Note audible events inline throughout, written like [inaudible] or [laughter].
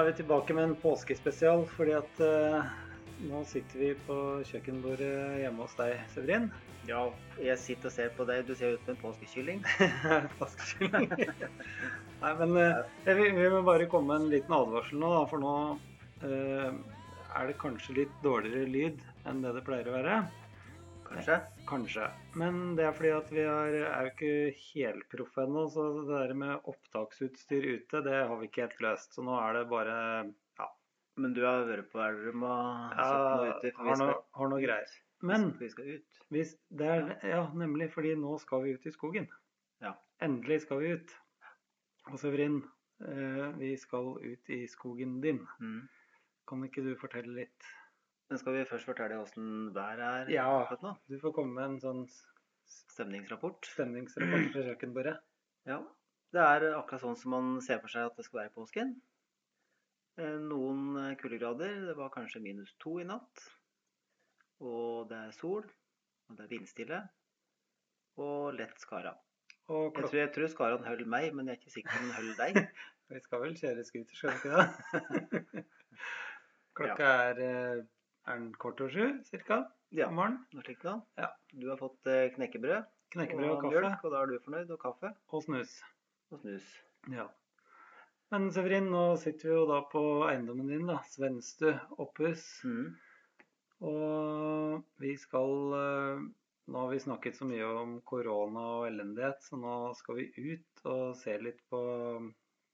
er vi tilbake med en påskespesial, fordi at uh, nå sitter vi på kjøkkenbordet hjemme hos deg, Severin. Ja, jeg sitter og ser på deg. Du ser ut som en påskekylling. [laughs] Påskekylling. [laughs] Nei, men uh, vi, vi må bare komme med en liten advarsel nå, da, for nå uh, er det kanskje litt dårligere lyd enn det det pleier å være. Kanskje? Kanskje. Men det er fordi at vi er, er jo ikke helproffe ennå, så det der med opptaksutstyr ute, det har vi ikke helt løst. Så nå er det bare ja, Men du har vært på Elverum og ja sett noe ute? for vi har, har noe greier. Men Vi skal ut. hvis det er, ja, nemlig fordi nå skal vi ut i skogen. Ja. Endelig skal vi ut. Og Severin, eh, vi skal ut i skogen din. Mm. Kan ikke du fortelle litt? Men skal vi først fortelle åssen været er Ja. Du får komme med en sånn Stemningsrapport. stemningsrapport fra kjøkkenbordet. Ja. Det er akkurat sånn som man ser for seg at det skal være i påsken. Eh, Noen eh, kuldegrader. Det var kanskje minus to i natt. Og det er sol. Og det er vindstille. Og lett skara. Og Jeg tror, jeg tror skaran holder meg, men jeg er ikke sikker på om den holder deg. [laughs] vi skal vel kjøre scooter, skal vi ikke det? [laughs] Klokka er, eh, er den kvart over sju, cirka, Ja, om morgenen. Ja. Du har fått eh, knekkebrød, Knekkebrød og og kaffe. mjølk, og da er du fornøyd, og kaffe Og snus. og snus. Ja. Men Severin, nå sitter vi jo da på eiendommen din, da. Svenstu opphus. Mm. Og vi skal eh, Nå har vi snakket så mye om korona og elendighet, så nå skal vi ut og se litt på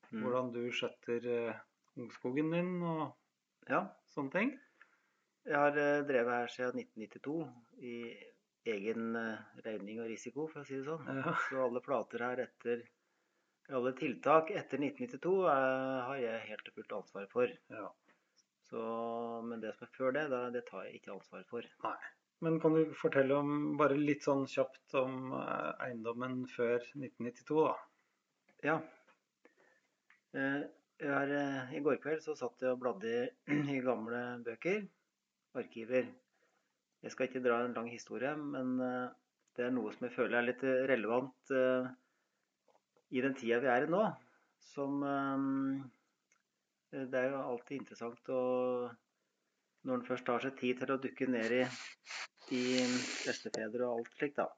Mm. hvordan du skjøtter eh, ungskogen din og Ja. sånne ting. Jeg har eh, drevet her siden 1992 i egen eh, regning og risiko, for å si det sånn. Ja. Så alle plater her etter alle tiltak etter 1992 eh, har jeg helt og fullt ansvar for. Ja. Så, men det som er før det, det, det tar jeg ikke ansvar for. Nei. Men kan du fortelle om bare litt sånn kjapt om eh, eiendommen før 1992, da? Ja. Eh, Jeg I går kveld så satt jeg og bladde i, [clears throat] i gamle bøker, arkiver. Jeg skal ikke dra en lang historie, men eh, det er noe som jeg føler er litt eh, relevant eh, i den tida vi er i nå. Som Det er jo alltid interessant å Når en først tar seg tid til å dukke ned i, i bestefedre og alt slikt, da.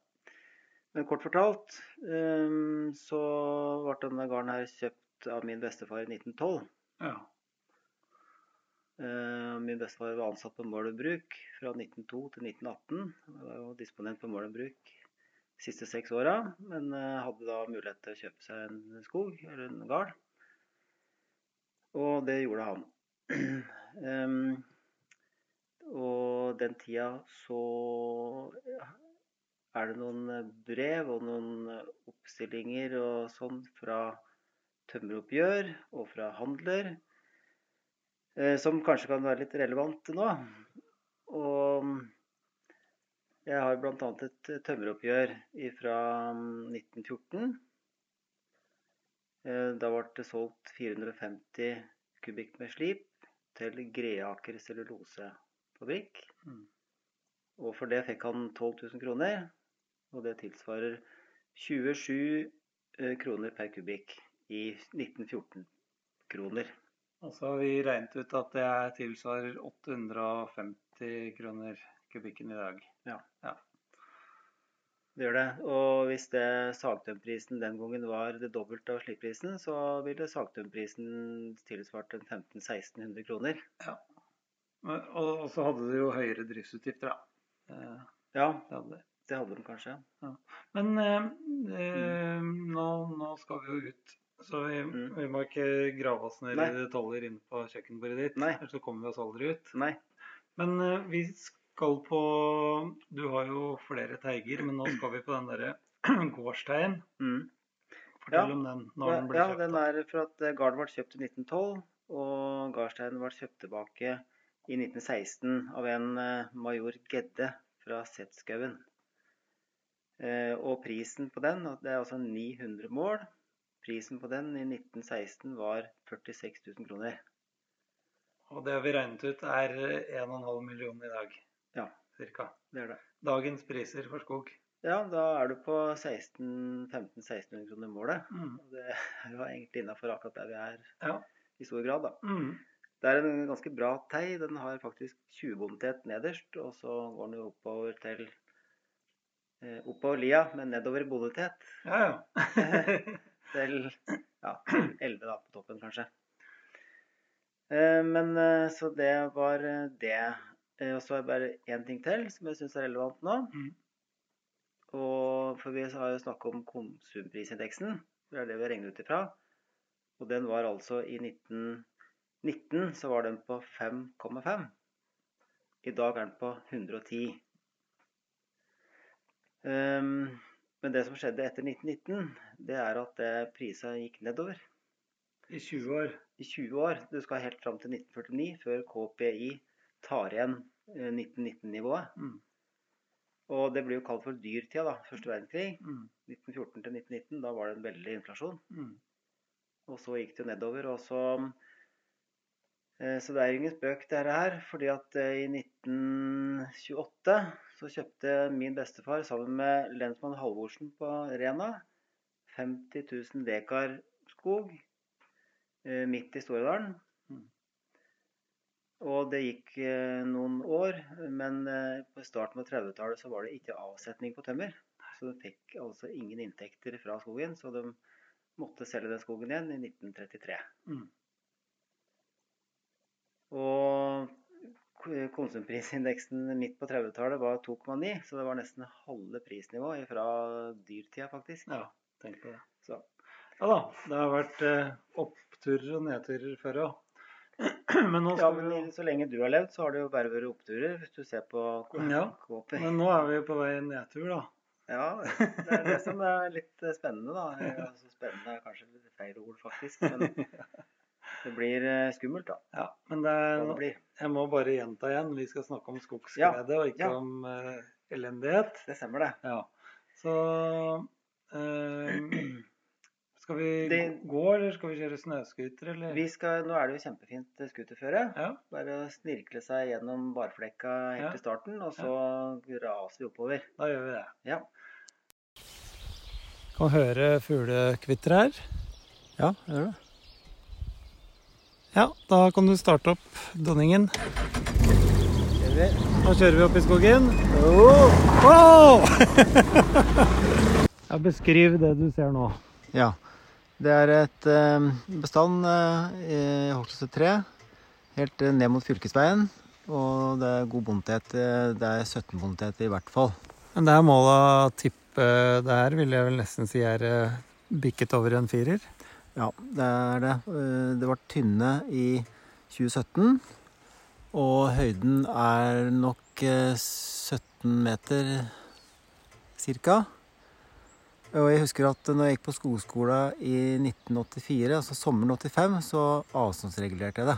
Men kort fortalt så ble denne gården her kjøpt av min bestefar i 1912. Ja. Eh, Min bestefar var ansatt på Mål Bruk fra 1902 til 1918. Jeg var jo disponent på Mål Bruk de siste seks åra, men eh, hadde da mulighet til å kjøpe seg en skog, eller en gard. Og det gjorde han. [clears throat] Um, og den tida så er det noen brev og noen oppstillinger og sånn fra tømmeroppgjør og fra handler eh, som kanskje kan være litt relevant nå. Og jeg har bl.a. et tømmeroppgjør fra 1914. Eh, Da ble det solgt 450 kubikk med slip til Greaker cellulosefabrikk. Mm. Og for det fikk han 12 000 kroner, og det tilsvarer 27 eh, kroner per kubikk i 1914-kroner. Og så har vi regnet ut at det er tilsvarer 850 kroner kubikken i dag. Ja. Det gjør det. Og hvis det sagtømprisen den gangen var det dobbelte av slikprisen, så ville sagtømprisen tilsvart 1500-1600 kroner. Ja. Og, så hadde de jo høyere driftsutgifter, da. Eh, Ja, Det hadde det. det hadde de kanskje. Men eh, eh, nå, nå skal vi jo ut, så vi, Mm. vi må ikke grave oss ned i detaljer inne på kjøkkenbordet ditt. Nei. Så kommer vi oss aldri ut. Nei. Men uh, vi skal på Du har jo flere teiger, men nå skal vi på den derre [clears throat] gårdsteien. Mm. Fortell Ja. om den når den ble ja, kjøpt. den er for at eh, garden ble kjøpt i 1912, og gardsteinen ble kjøpt tilbake i 1916 av en eh, major Gedde fra Setskauen. Og prisen på den, det er altså 900 mål, prisen på den i 1916 var 46 000 kroner. Og det har vi regnet ut er 1,5 millioner i dag. Ja. Cirka. Det er det. Dagens priser for skog. Ja, da er du på 16 1500-1600 kroner målet. Mm. Det er jo egentlig innafor akkurat der vi er Ja. i stor grad. da. Mm. Det er en ganske bra tei. Den har faktisk 20 bonitet nederst, og så går den jo oppover til eh, oppover lia, men nedover bonitet. Ja, ja. [laughs] [laughs] til ja, 11 da, på toppen, kanskje. Eh, men eh, så det var eh, det. Og så er det bare én ting til som jeg syns er relevant nå. Mm. Og for vi har jo snakka om konsumprisindeksen. Det er det vi har regnet ut ifra. Og den var altså i 1919 så var den på 5,5. I dag er den på 110. Ehm, men det som skjedde etter 1919, det er at prisene gikk nedover I 20 år. i 20 år. Du skal helt fram til 1949 før KPI tar igjen eh, 1919-nivået. Mm. Og det blir jo kalt for dyrtida, da. Første verdenskrig. Mm. 1914 til 1919. Da var det en veldig inflasjon. Mm. Og så gikk det jo nedover. Og så eh, Så det er ingen spøk, det her. fordi at eh, i 1928 så kjøpte min bestefar sammen med lensmann Halvorsen på Rena 50 000 dekar skog eh, midt i Storedalen. Mm. Og det gikk eh, noen år, men eh, på starten av 30-tallet så var det ikke avsetning på tømmer. Så de fikk altså ingen inntekter fra skogen, så de måtte selge den skogen igjen i 1933. Mm. Og konsumprisindeksen midt på 30-tallet var 2,9, så det var nesten halve prisnivå fra dyrtida, faktisk. Ja, tenk på det. Så Ja da, det har vært eh, oppturer og nedturer før òg. [clears throat] Men nå Ja, men vi så lenge du har levd, så har det jo bare vært oppturer, hvis du ser på Ja, [laughs] Men nå er vi jo på vei nedtur, da. Ja, det er det som er litt spennende, da. Altså, spennende er kanskje litt feil ord, faktisk. Men [laughs] det blir eh, skummelt, da. Ja, men det det blir. jeg må bare gjenta igjen. Vi skal snakke om skogsglede og ikke ja. om uh, elendighet. Det stemmer, det. Ja. Så uh, [clears throat] Skal vi Det- gå, eller skal vi kjøre snøscooter, eller? Vi skal, nå er det jo kjempefint scooterføre. Ja. Bare å snirkle seg gjennom barflekka helt Ja. til starten, og så raser vi oppover. Da gjør vi det. Ja. Kan høre fuglekvitter her. Ja, gjør det. Ja, da kan du starte opp donningen. Nå. Kjører vi opp i skogen. Oh! Oh! [laughs] ja, beskriv det du ser nå. Ja. Det er et eh, bestand eh, i Hoksåset 3, helt eh, ned mot fylkesveien. Og det er god bondetet. eh, Det er 17 bondetet i hvert fall. Men det er målet å tippe der, vil jeg vel nesten si er bikket over en firer. Ja, det er det. Eh, Det var tynne i 2017. Og høyden er nok eh, 17 meter cirka. Og jeg husker at når jeg gikk på skogskolen i 1984, altså sommeren 85, så avstandsregulerte jeg det.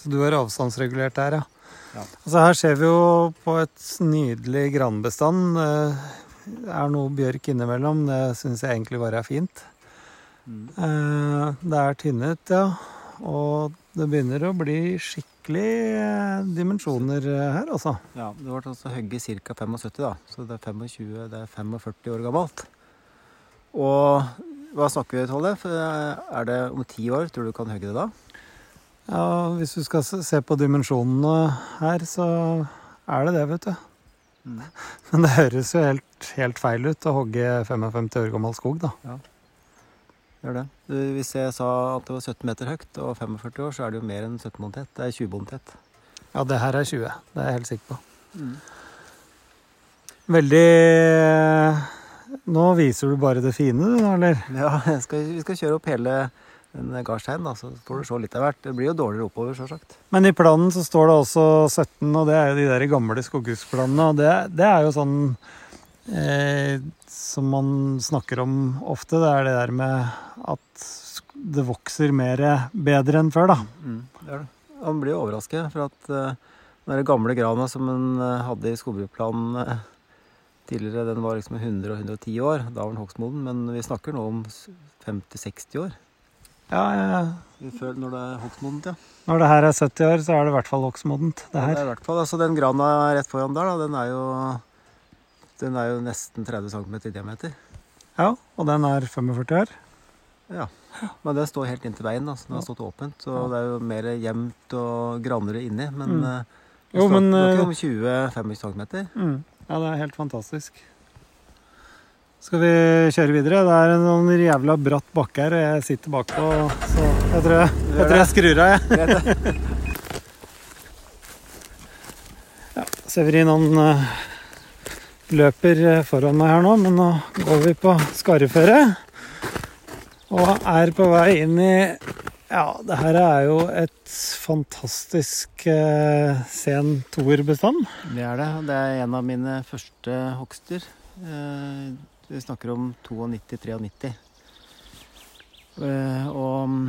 Så du har avstandsregulert der, ja. Ja. Altså her ser vi jo på et nydelig granbestand. Eh, Det er noe bjørk innimellom. Det syns jeg egentlig bare er fint. Eh, Det er tynnet, ja. Og det begynner å bli skikkelig eh, dimensjoner eh, her, altså. Ja, det ble altså hogget ca. 75, da. Så det er 25, det er 45 år gammelt. Og hva snakker vi, om, Tollef? Er det om ti år? Tror du du kan hogge det da? Ja, hvis du skal se- på dimensjonene her, så er det det, vet du. Mm. [laughs] Men det høres jo helt, helt feil ut å hogge 55 år gammel skog, da. Gjør det. Hvis jeg sa at det var 17 meter høyt og 45 år, så er det jo mer enn 17 bondet. Det er 20 bondet. Ja, det her er 20. Det er jeg helt sikker på. Mm. Veldig Nå viser du bare det fine, du, eller? Ja, skal, vi skal kjøre opp hele en gardstein, da, så får du se litt av hvert. Det blir jo dårligere oppover, sjølsagt. Men i planen så står det også 17, og det er jo de der gamle skoghusplanene. Og det, det er jo sånn eh, som man snakker om ofte. Det er det der med at det vokser mer bedre enn før, da. Mm, det er det. Man blir jo overrasket, for at uh, den der gamle grana som en eh, hadde i skogbruksplanen uh, tidligere, den var liksom 100 og 110 år. Da var den hogstmoden, men vi snakker nå om 50-60 år. Ja, ja. Før når det er hogstmodent, ja. Når det her er 70 år, så er det i hvert fall hogstmodent. Det Ja, det er i hvert fall, altså Den grana rett foran der, da, den er jo, den er jo nesten 30 cm i diameter. Ja, og den er 45 år. Ja. Men det står helt inntil veien, da, så den har stått åpent. Så det er jo mer jevnt og grannere inni. Men Mm. eh, Jo, står men, nok eh, om 20-25 cm. Mm. Ja, det er helt fantastisk. Skal vi kjøre videre? Det er en sånn jævla bratt bakke her, og jeg sitter bakpå, så jeg tror jeg, jeg, tror jeg skrur av, jeg. Ja, [laughs] Severin han eh, løper eh, foran meg her nå, men nå går vi på skarreføre. Og er på vei inn i Ja, det her er jo et fantastisk eh, sen toerbestand. Det er det. Det er en av mine første hogster. Eh, vi snakker om 92-93. Eh, og mm,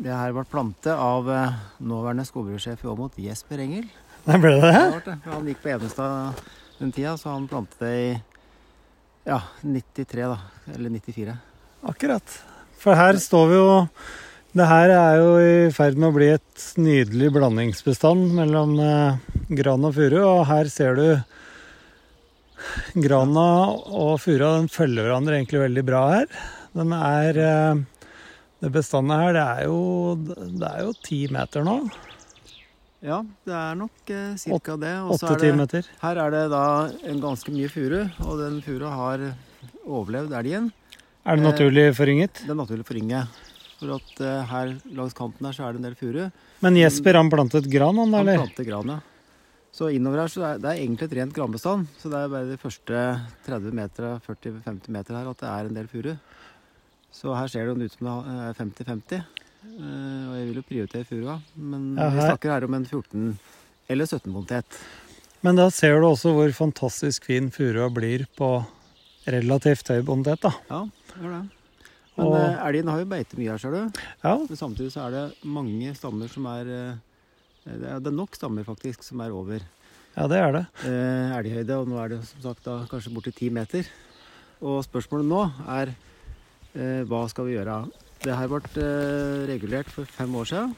det her ble plante av eh, nåværende skogbrukssjef i Åmot, Jesper Engel. Det ble det Det det. Han gikk på Evenstad den tida, så han plantet det i ja, 93, da. Eller 94. Akkurat. For her står vi jo Det her er jo i ferd med å bli et nydelig blandingsbestand mellom eh, gran og furu, og her ser du Grana og furua den følger hverandre egentlig veldig bra her. Den er eh, Det bestandet her, det er jo Det er jo ti meter nå. Ja, det er nok eh, cirka det. Åtte-ti meter. Her er det da en ganske mye furu, og den furua har overlevd elgen. Er det naturlig forynget? Det er naturlig forynget. For at eh, her langs kanten her så er det en del furu. Men Jesper han plantet gran, han da, Han plantet gran, ja. Så innover her så er det er egentlig et rent granbestand. Så det er bare de første 30-40-50 meter her at det er en del furu. Så her ser det ut som det er 50-50. Eh, Og jeg vil jo prioritere furua. Men Ja, vi snakker her om en 14 eller 17 bontet. Men da ser du også hvor fantastisk fin furua blir på relativt høy bondet, da. Ja, det gjør det. Men Og- eh, elgen har jo beite mye her, ser du. Ja, Men samtidig så er det mange stammer som er eh, Det er det er nok stammer faktisk som er over ja det er det. eh, elghøyde, og nå er det som sagt da kanskje borti ti meter. Og spørsmålet nå er eh, hva skal vi gjøre? Det her ble eh, regulert for fem år siden.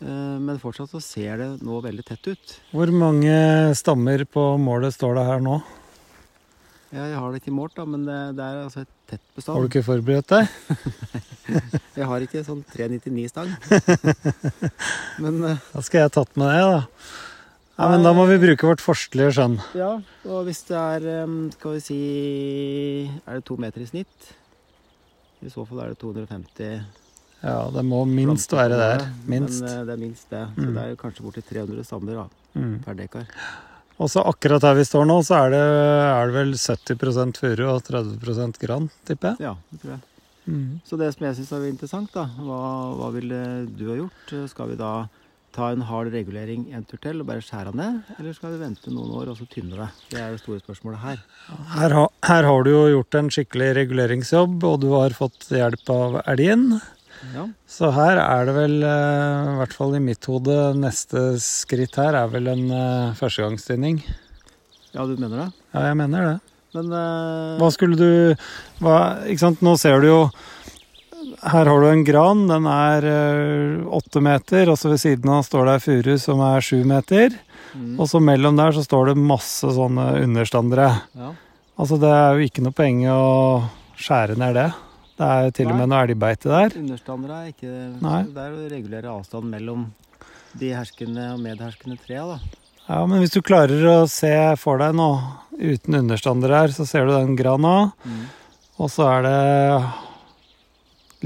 Eh, men fortsatt så ser det nå veldig tett ut. Hvor mange stammer på målet står det her nå? Ja, jeg har det ikke målt, da, men det, det er altså et tett Har du ikke forberedt deg? [laughs] Jeg har ikke sånn 399-stang. [laughs] men eh, Da skal jeg tatt med det, da. Ja, Men da må vi bruke vårt forstelige skjønn. Ja, og hvis det er Skal vi si Er det to meter i snitt? I så fall er det 250 Ja, det må minst være der. Minst. Men eh, det er minst det. Så Mm. det er kanskje borti 300 stammer Mm. per dekar. Og så akkurat der vi står nå, så er det, er det vel 70% furu og 30% gran, tipper jeg. Ja, det tror jeg. Mm. Så det som jeg syns er interessant, da, hva, hva ville du ha gjort? Skal vi da ta en hard regulering en tur til og bare skjære den ned, eller skal vi vente noen år og så tynne det? Det er det store spørsmålet her. Her, ha, her har du jo gjort en skikkelig reguleringsjobb, og du har fått hjelp av elgen. Ja, Så her er det vel, eh, i hvert fall i mitt hode, neste skritt her er vel en eh, førstegangstynning. ja du mener det? Ja, jeg mener det. Men uh... Hva skulle du hva, Ikke sant, nå ser du jo Her har du en gran. Den er eh, åtte meter, og så ved siden av står det ei furu som er sju meter. mm, Og så mellom der så står det masse sånne understandere. ja. Altså det er jo ikke noe poeng å skjære ned det. Det er til og med noe elgbeite der. Understandere er ikke Nei. Det er å regulere avstanden mellom de herskende og medherskende trea, da. Ja, men hvis du klarer å se for deg nå, uten understandere her, så ser du den grana, Mm. og så er det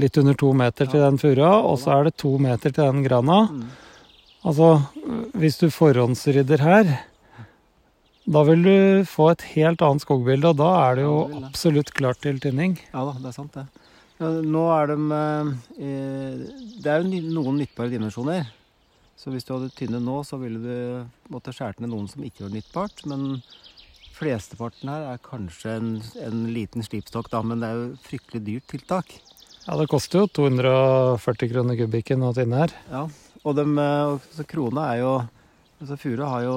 litt under to meter til den furua, og så er det to meter til den grana. Mm. Altså, hvis du forhåndsrydder her, da vil du få et helt annet skogbilde, og da er det jo absolutt klart til tynning. Ja da, det er sant, det. Nå er de eh, Det er jo noen nyttbare dimensjoner. Så hvis du hadde tynnet nå, så ville du måtte skjært ned noen som ikke var nyttbart. Men flesteparten her er kanskje en, en liten slipstokk, da. Men det er jo fryktelig dyrt tiltak. Ja, det koster jo 240 kroner kubikken å tynne her. Ja, og dem, eh, så krona er jo altså Furu har jo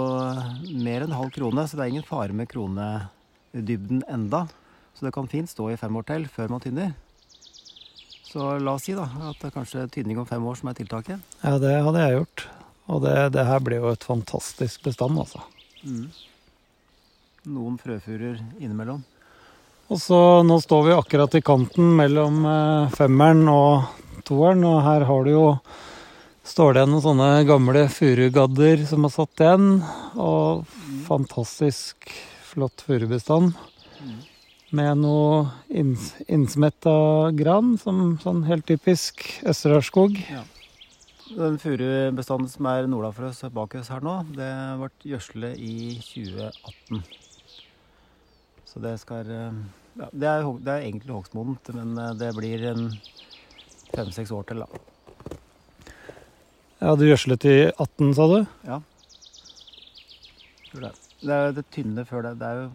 mer enn halv krone, så det er ingen fare med kronedybden enda. Så det kan fint stå i fem år til før man tynner. Så la oss si da, at det er kanskje tynning om fem år som er tiltaket. Ja, det hadde jeg gjort. Og det, det her blir jo et fantastisk bestand, altså. Noen frøfurer innimellom. Og så nå står vi akkurat i kanten mellom eh, femmeren og toeren, og her har du jo Står det noen sånne gamle furugadder som har satt igjen, og fantastisk flott furubestand. Med noe inns innsmetta gran, som sånn helt typisk Østerdalsskog. Den furubestanden som er nordafor oss bak oss her nå, det ble gjødslet i 2018. Så det skal eh, ja, det, er, det er egentlig hogstmodent, men eh, det blir en fem-seks år til, da. Ja, du gjødslet i 18, sa du? Ja. Det. Det er jo det tynne før det. Det er jo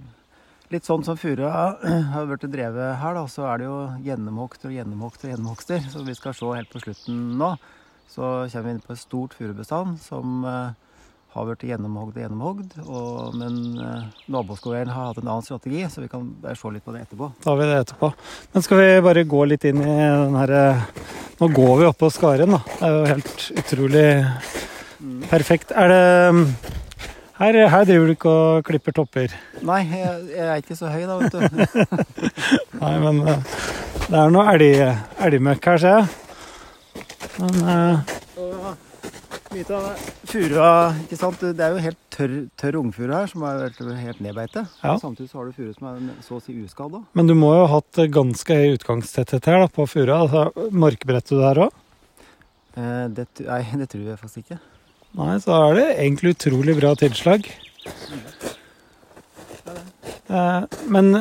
litt sånn som furua har [clears throat] blitt drevet her, da. Så er det jo gjennomhogster og gjennomhogster og gjennomhogster. Så vi skal se helt på slutten nå. Så kommer vi inn på et stort furubestand som eh, har blitt gjennomhogd og gjennomhogd. Og, men eh, naboskogeieren har hatt en annen strategi, så vi kan bare se litt på det etterpå. Da har vi det etterpå. Men skal vi bare gå litt inn i den herre Nå går vi oppå skaren, da. Det er jo helt utrolig perfekt. Er det her, her driver du ikke og klipper topper? Nei, jeg, jeg er ikke så høy da, vet du. [laughs] Nei, men eh, det er noe elgmøkk her, ser jeg. Men eh, Mye av det. Furua, ikke sant? Det er jo helt tørr, tørr ungfuru her, som er helt, helt nedbeite. Ja. Samtidig så har du furu som er så å si uskadd. Men du må jo ha hatt ganske høy utgangstetthet her da, på furua. Altså, Markbrettet du der òg? Eh, det, nei, det tror jeg faktisk ikke. Nei, så er det egentlig utrolig bra tilslag. Eh, Men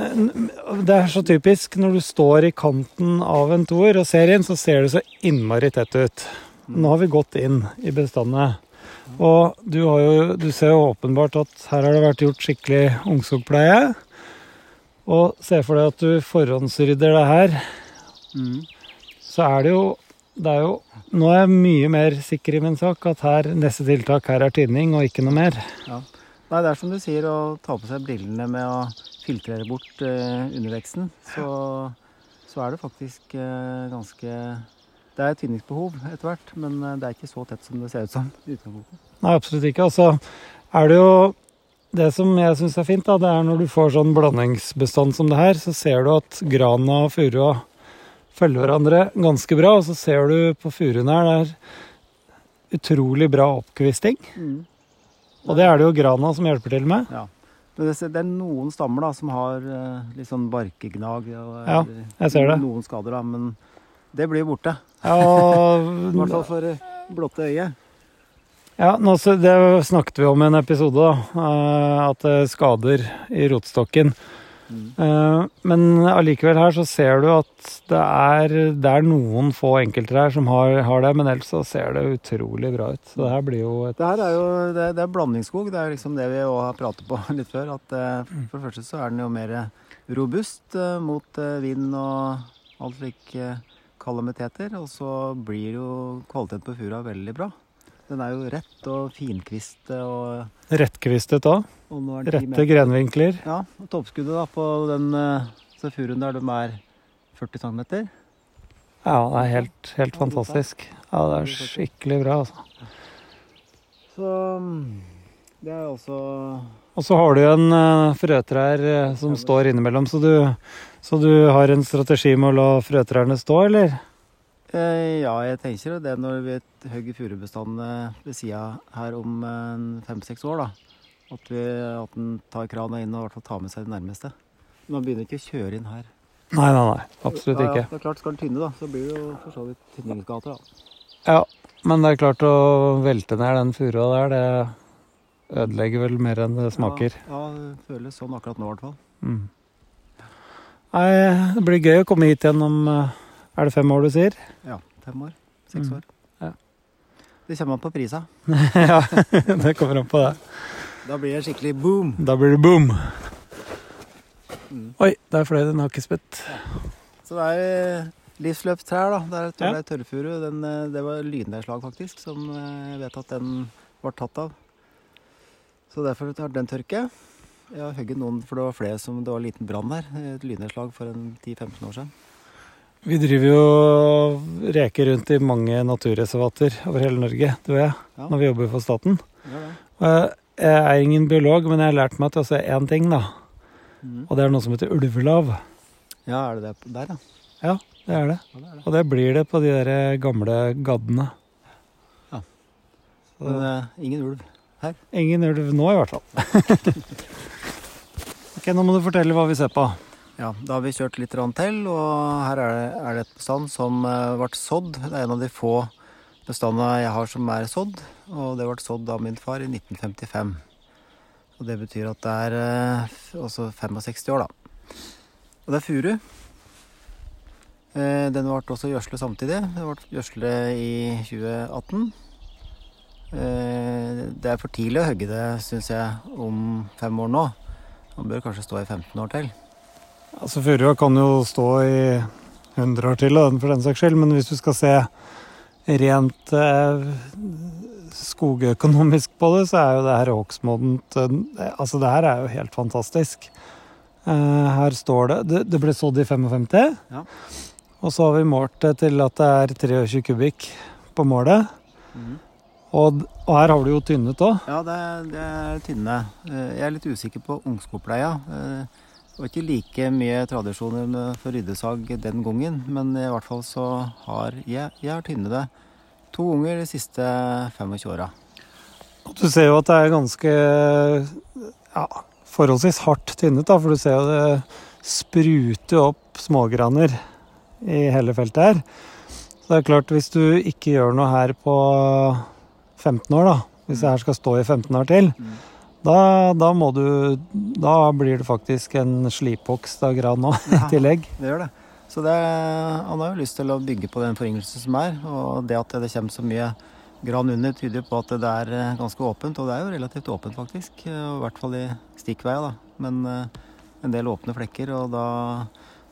det er så typisk. Når du står i kanten av en toer og ser inn, så ser det så innmari tett ut. Nå har vi gått inn i bestandene. Og du, har jo, du ser jo åpenbart at her har det vært gjort skikkelig ungskogpleie. Og se for deg at du forhåndsrydder det her, så er det jo det er jo, Nå er jeg mye mer sikker i min sak at her, neste tiltak her er tynning og ikke noe mer. Nei, det er som du sier, å ta på seg brillene med å filtrere bort eh, underveksten, så, så er det faktisk eh, ganske Det er tynningsbehov etter hvert, men eh, det er ikke så tett som det ser ut som. Nei, absolutt ikke. Og så er det jo Det som jeg syns er fint, da, det er når du får sånn blandingsbestand som det her, så ser du at grana og furua følger hverandre ganske bra. Og så ser du på furuen her, det er utrolig bra oppkvisting. Og det er det jo grana som hjelper til med. Men det, det er noen stammer da som har eh, litt sånn barkegnag og Ja, jeg ser det. noen skader, da, men det blir borte. Ja, I hvert fall for eh, blotte øyet. ja nå, det snakket vi om i en episode, da. eh, At det skader i rotstokken. Mm. Men allikevel her så ser du at det er, det er noen få enkelttrær som har, har det, men ellers så ser det utrolig bra ut. Så det her blir jo et Det her er jo det, det er blandingsskog. Det er liksom det vi òg har pratet på [laughs] litt før. At eh, for det første så er den jo mer robust eh, mot eh, vind og alt slik eh, kalamiteter. Og så blir jo kvaliteten på furua veldig bra. Den er jo rett og finkvistet og, rettkvistet òg. Rette grenvinkler. Ja, og toppskuddet da på den eh, furuen der de er 40 cm. Ja, det er helt, helt fantastisk. Ja, det er skikkelig bra, altså. Så det er også Og så har du jo en uh, frøtrær eh, som står innimellom, så du, så du har en strategi med å la frøtrærne stå, eller? Eh, ja, jeg tenker det når vi hogger furubestandene ved sida her om eh, fem-seks år, da. At, vi, at en tar krana inn og i hvert fall tar med seg det nærmeste. Man begynner ikke å kjøre inn her. Nei, nei, nei. Absolutt Ja, ja, ikke. det er klart Skal den tynne, da, så blir det jo for så vidt tynningsgater. da. Ja, men det er klart å velte ned den furua der, det ødelegger vel mer enn det smaker. Ja, ja, det føles sånn akkurat nå, i hvert fall. Mm. Nei, det blir gøy å komme hit igjen om eh, Er det fem år du sier? Ja, fem år. Seks Mm. år. Ja. Det kommer an på prisa. [laughs] ja, [laughs] det kommer an på det. Da blir det skikkelig boom. Da blir det boom. Mm. Oi, der fløy det en hakkespett. Så det er eh, livsløpstrær, da. Det er, Ja. det er tørrfuru. Den, eh, Det var lynnedslag, faktisk, som jeg vet at den var tatt av. Så derfor har den tørke. Jeg har hogget noen, for det var flere som det var en liten brann her. Et lynnedslag for en 10-15 år siden. Vi driver jo og reker rundt i mange naturreservater over hele Norge, du og jeg, Ja. når vi jobber for staten. Ja, ja. Jeg er ingen biolog, men jeg har lært meg til å se én ting, da. Mm. Og det er noe som heter ulvelav. Ja, er det det der, ja? Ja, det er det. Det er det. Og det blir det på de der gamle gaddene. Ja. Så Men eh, ingen ulv. her? ingen ulv nå, i hvert fall. [laughs] ok, nå må du fortelle hva vi ser på. Ja, da har vi kjørt litt til, og her er det, er det et bestand som eh, ble sådd. Det er en av de få bestandene jeg har som er sådd, og det ble sådd av min far i 1955. Og det betyr at det er eh, også 65 år, da. Og det er furu. Eh, Den ble også gjødslet samtidig. Det ble gjødslet i 2018. Eh, Det er for tidlig å hogge det, syns jeg, om fem år nå. Man bør kanskje stå i 15 år til. Altså, Furua kan jo stå i 100 år til, for den saks skyld, men hvis du skal se rent eh, skogøkonomisk på det, så er jo det her hogstmodent eh, Altså, det her er jo helt fantastisk. Eh, her står det Det, det ble sådd i 55, Ja. og så har vi målt det til at det er 23 kubikk på målet. Og, og her har du jo tynnet òg. Ja, det det er tynne. Eh, Jeg er litt usikker på ungskogpleia. Eh, Det var ikke like mye tradisjoner for ryddesag den gangen, men i hvert fall så har jeg, jeg har tynnet det to ganger de siste 25 åra. Du ser jo at det er ganske ja, forholdsvis hardt tynnet, da, for du ser jo det spruter opp smågraner i hele feltet her. Så det er klart, hvis du ikke gjør noe her på 15 år, da, hvis det her skal stå i 15 år til, da, da må du Da blir det faktisk en sliphogst av gran nå, [laughs] i Ja. tillegg. Det gjør det. Så det, han har jo lyst til å bygge på den foryngelsen som er. Og det at det kommer så mye gran under, tyder på at det er eh, ganske åpent. Og det er jo relativt åpent, faktisk. eh, I hvert fall i stikkveia, da. Men eh, en del åpne flekker. Og da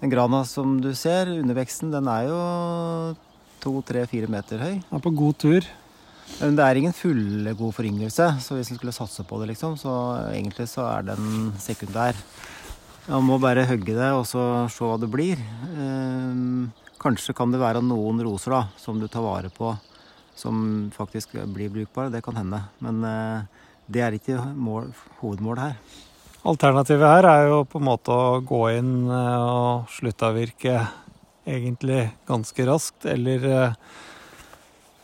Den grana som du ser, underveksten, den er jo to, tre, fire meter høy. Er på god tur. Men det er ingen fullgod foryngelse, så hvis en skulle satse på det, liksom, så egentlig så er den sekundær. Man må bare hogge det og så se hva det blir. Ehm, kanskje kan det være noen roser da, som du tar vare på, som faktisk blir brukbare. Det kan hende. Men eh, det er ikke mål, hovedmålet her. Alternativet her er jo på en måte å gå inn eh, og sluttavvirke egentlig ganske raskt, eller eh,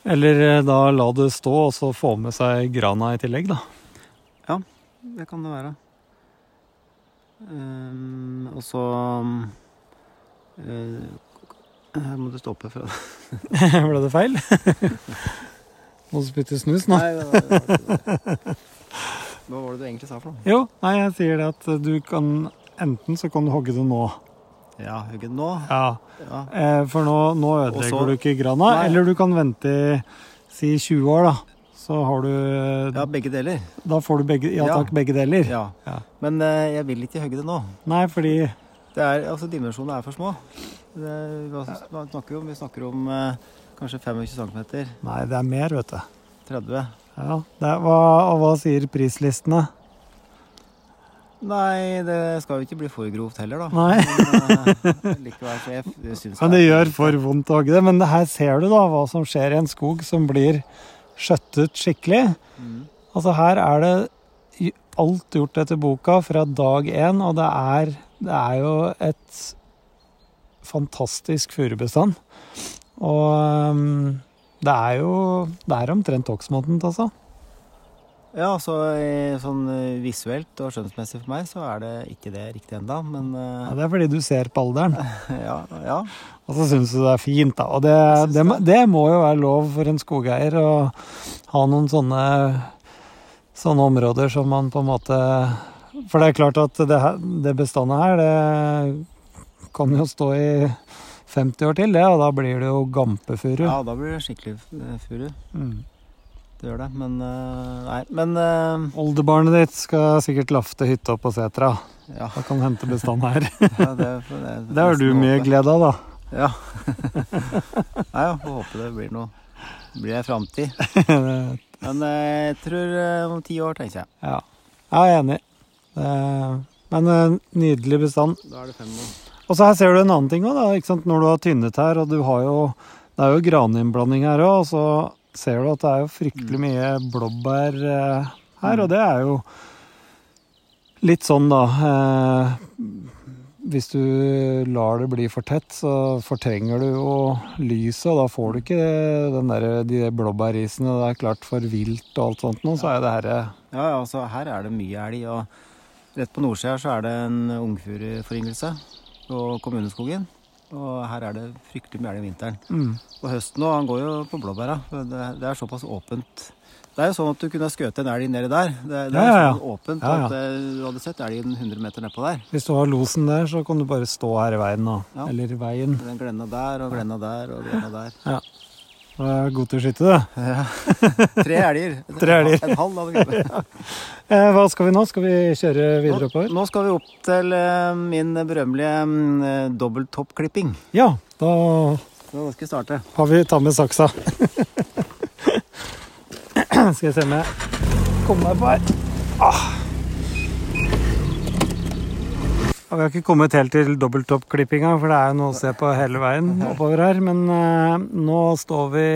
Eller eh, da la det stå og så få med seg grana i tillegg, da. Ja, Det kan det være. Um, og så um, Her må du stoppe. For [laughs] Ble det feil? [laughs] Må du spytte snus nå? Nei, det var, det var, Hva var det du egentlig sa for noe? Jo, nei, jeg sier det at du kan Enten så kan du hogge det nå. Ja, hugget nå. Ja, Ja. eh, For nå, nå ødelegger Også, du ikke grana. Nei. Eller du kan vente i si 20 år, da. Så har du ja, begge deler. Da får du begge, ja takk, begge deler. Ja. Ja. Men eh, jeg vil ikke hugge det nå. Nei, fordi Det er, altså Dimensjonene er for små. Det, hva, hva snakker vi om? Vi snakker om eh, kanskje 25 cm. Nei, det er mer, vet du. 30. Ja, det er, hva, og hva sier prislistene? Nei, det skal jo ikke bli for grovt heller, da. Nei. Men, eh, jeg Men det gjør for vondt å hogge det. Men her ser du da hva som skjer i en skog som blir skjøttet skikkelig. Mm. Altså her er det alt gjort etter boka fra dag én, og det er, det er jo et fantastisk furubestand. Og um, det er jo Det er omtrent hogstmodent, altså. Ja, så sånn eh, visuelt og skjønnsmessig for meg, så er det ikke det riktig enda, men Ja, eh, det er fordi du ser på alderen. [laughs] ja, ja. Og så syns du det er fint, da. Og det, det, det. må- jo være lov for en skogeier å ha noen sånne, sånne områder som man på en måte For det er klart at det, her- det bestandet her, det kan jo stå i 50 år til, det, og da blir det jo gampefuru. ja, da blir det skikkelig furu. Mm. Det gjør det, men eh, Nei, men eh, Oldebarnet ditt skal sikkert lafte hytta på setra. Ja. Da kan hente bestand her. [laughs] ja det, det, [laughs] Det har du mye glede av, da. Ja. [laughs] Nei, ja, får håpe det blir noe blir ei framtid. Men eh, jeg tror om ti år, tenker jeg. Ja, jeg er enig. Det- Men en nydelig bestand. Da er det fem år. Og så her ser du en annen ting òg, da. Ikke sant? Når du har tynnet her, og du har jo Det er jo graninnblanding her òg, og så ser du at det er jo fryktelig mye blåbær eh, her, og det er jo litt sånn, da eh, hvis du lar det bli for tett, så fortrenger du jo lyset, og da får du ikke den der, de blåbærisene. Det er klart for vilt og alt sånt nå, så er det herre Ja, ja, altså her er det mye elg. Og rett på nordsida så er det en ungfuruforyngelse på kommuneskogen. Og her er det fryktelig mye elg om vinteren. mm. Og høsten nå, han går jo på blåbæra. Det, det er såpass åpent. Det er jo sånn at du kunne ha skutt en elg nedi der. Det, det er Ja, ja, ja. sånn åpent Ja, ja. at eh, du hadde sett elgen 100 meter nedpå der. Hvis du har losen der, så kan du bare stå her i veien nå. Ja. Eller i veien. Den glenna der og glenna der og glenna der. Du er god til å skyte, du. Ja. [laughs] Tre elger. Tre elger. En halv av det. [laughs] Eh, hva skal vi nå? Skal vi kjøre videre oppover? Nå skal vi opp til eh, min berømmelige mm, dobbelttoppklipping. Ja, da da skal vi starte. har vi tatt med saksa. [laughs] Skal jeg se om jeg kommer meg på her. Ah. Ja, vi har ikke kommet helt til dobbelttoppklippinga, for det er jo noe å se på hele veien oppover her. Men eh, nå står vi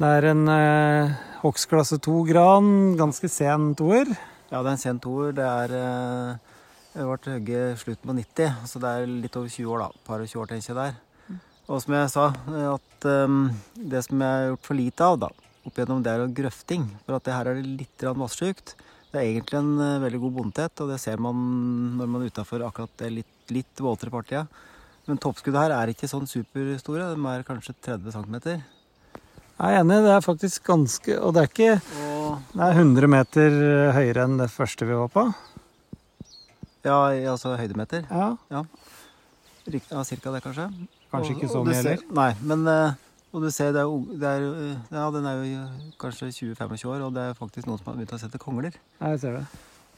Det er en uh, hogstklasse 2-gran, ganske sen toer. Ja, det er en sen toer. Det er eh, Det ble hugget slutten på 90, så det er litt over 20 år, da. Par og 20 år, tenker jeg der. Og som jeg sa, eh, at eh, det som jeg har gjort for lite av, da, opp igjennom, det er jo grøfting. For at det her er det litt grann vassjukt. Det er egentlig en eh, veldig god bondtett, og det ser man når man er utafor akkurat det litt, litt våtere partiet. Men toppskuddet her er ikke sånn superstore. De er kanskje 30 cm. Jeg er enig, det er faktisk ganske Og det er ikke Og Det er 100 meter høyere enn det første vi var på. ja, altså høydemeter. Ja, Ja, cirka det, kanskje. Kanskje Og- ikke så mye heller. Nei, men eh, Og du ser, det er, det er, ja, den er jo kanskje 20-25 år, og det er faktisk noen som har begynt å sette kongler. Ja, jeg ser det.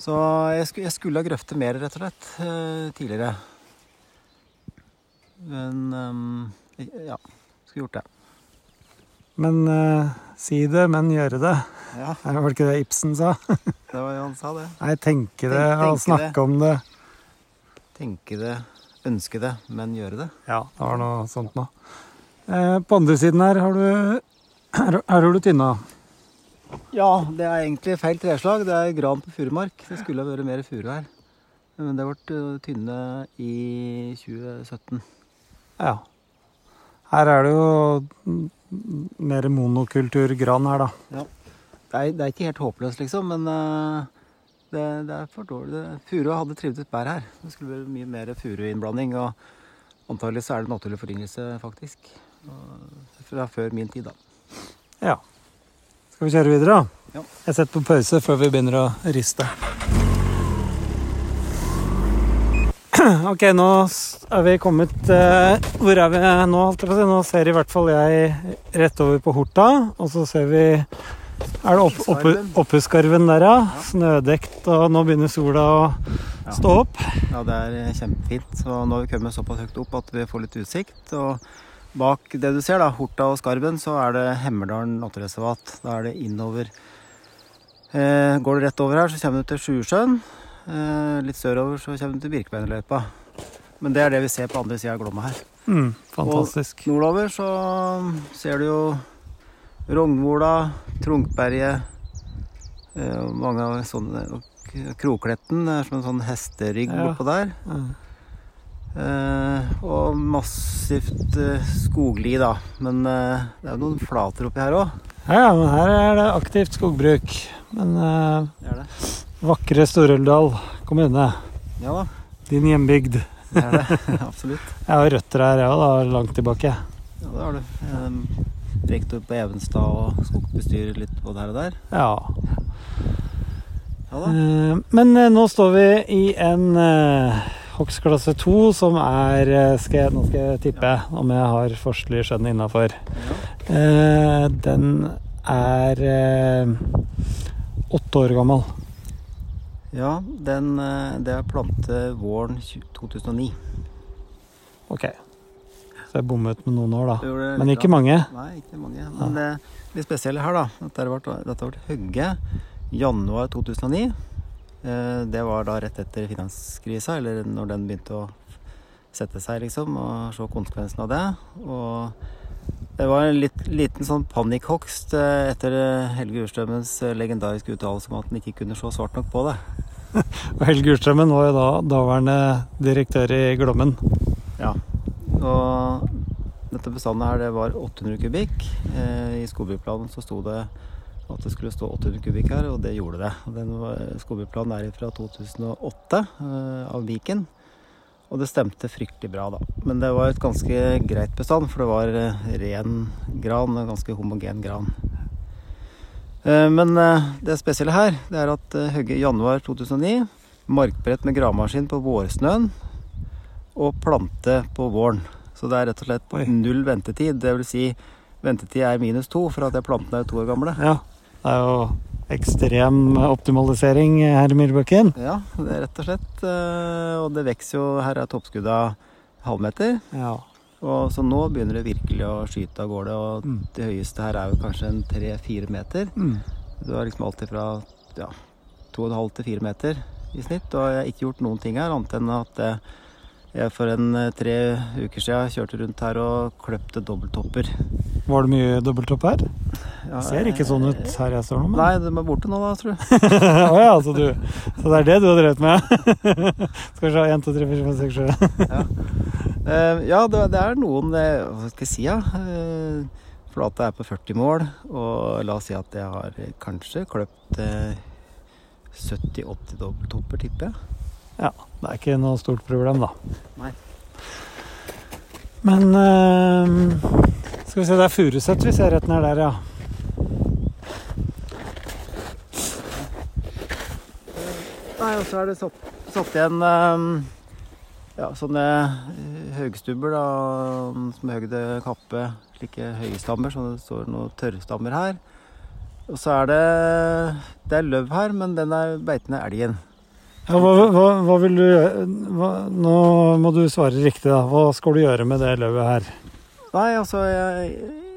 Så jeg, skulle, jeg skulle ha grøftet mer, rett og slett, eh, tidligere. Men um, ja, skulle gjort det. Men uh, si det, men gjøre det. Ja, Var Det ikke det Ibsen sa? [laughs] det var jo han sa, det. Nei, tenke det Tenk- og snakke snakke om det. Tenke det, ønske det, men gjøre det. Ja, det var noe sånt nå. Eh, på andre siden her har du Her, har du tynna. Ja, det er egentlig feil treslag. Det er gran på furumark. Det skulle ha vært mer furu her. Men det ble eh, tynne i 2017. Ja. Her er det jo mer monokultur gran her, da. Det er, det er ikke helt håpløst, liksom, men eh, det, det er for dårlig. Furu hadde trivdes bedre her. Det skulle vært mye mer furuinnblanding. Og antagelig så er det naturlig foryngelse, faktisk. Fra før min tid, da. Ja. Skal vi kjøre videre, da? Ja. Jeg setter på pause før vi begynner å riste. [clears throat] Ok, nå er vi kommet eh, Hvor er vi nå? holdt jeg på å si? Nå ser i hvert fall jeg rett over på Horta. Og så ser vi Er det opp, opp, Oppuskarven der, ja? Ja. Snødekt, og nå begynner sola å stå opp. Ja, det er eh, kjempefint. Og nå har vi kommet såpass høyt opp at vi får litt utsikt. Og bak det du ser, da, Horta og Skarven, så er det Hemmerdalen naturreservat. Da er det innover. Eh, går du rett over her, så kommer du til Sjusjøen. Eh, litt sørover så kommer du til Birkebeinerløypa. Men det er det vi ser på andre sida av Glomma her. Mm, fantastisk. Og Nordover så ser du jo Rognvola, Trunkberget eh, mange av sånne Krokletten er som en sånn hesterygg Ja. oppå der. Ja. Eh, og massivt eh, skogli, da. Men eh, det er jo noen flater oppi her òg. Ja, ja, men her er det aktivt skogbruk. Men Det det. vakre Stor-Uldal kommune, Ja da. din hjembygd. Det er det. [laughs] Absolutt. Jeg har røtter her, jeg òg, langt tilbake. Ja, det har du. Um, rektor på Evenstad og skogbestyrer litt både her og der. Ja. Ja da. Men nå står vi i en uh, klasse 2 som er eh, skal jeg, Nå skal jeg tippe om jeg har forskelig skjønn innafor. Ja. den er eh, åtte år gammel. Ja, den, eh, det er plante våren 2009. Ok. Så jeg bommet med noen år, da. Men ikke mange. Nei, ikke mange. Men det litt spesielle her, da. Dette har dette ble hugget januar 2009. Eh, Det var da rett etter finanskrisa, eller når den begynte å sette seg, liksom, og se konsekvensen av det. Og det var en litt, liten sånn panikkhogst eh, etter eh, Helge Urstrømmens legendariske uttalelse om at han ikke kunne se svart nok på det. og [laughs] Helge Urstrømmen var jo da daværende direktør i Glommen. Ja. Og dette bestandet her, det var 800 kubikk. I skogbrukplanen så sto det at det skulle stå 800 kubikk her, og det gjorde det. Den var- er fra 2008, eh, av Viken. Og det stemte fryktelig bra, da. Men det var et ganske greit bestand, for det var eh, ren gran, ganske homogen gran. Eh, Men det spesielle her, det er at Høgge i januar 2009 markbrett med gravemaskin på vårsnøen og plante på våren. Så det er rett og slett null ventetid. Det vil si ventetid er minus to, for at plantene er to år gamle. Ja, det er jo ekstrem optimalisering her i Myrbakken. Ja, det er rett og slett. eh, Og det vokser jo Her er toppskudda halvmeter. Ja. Og så nå begynner det virkelig å skyte av gårde. Og Mm. det høyeste her er jo kanskje en tre-fire meter. Mm. Du har liksom alltid fra ja, to og en halv til fire meter i snitt. Og jeg har ikke gjort noen ting her, annet enn at eh, jeg for en eh, tre uker siden kjørte rundt her og kløpte dobbelttopper. Var det mye dobbelttopp her? Ja, Det ser ikke sånn ut her jeg står nå. Men... Nei, de er borte nå, da, tror jeg. [laughs] Å ja, så, du, så det er det du har drevet med? [laughs] Skal vi se. 1, 2, 3, 4, 5, 6, 7. Eh, ja, det, det er noen eh, Hva skal jeg si, ja. Uh, Flata er på 40 mål, og la oss si at jeg har eh, kanskje kløpt eh, 70-80 dobbelttopper, tipper jeg. Ja, det er ikke noe stort problem, da. Nei. Men eh, Skal vi se, det er Furuset vi ser rett ned der, ja. Nei, og så er det satt, satt igjen eh, ja, sånne eh, høgstubber, da, som høgde kappe, slike høye stammer, så det står noen tørrstammer her. Og så er det Det er løv her, men den er beitende elgen. Ja hva, hva, hva vil du gjøre Nå må du svare riktig, da. Hva skal du gjøre med det løvet her? Nei, altså jeg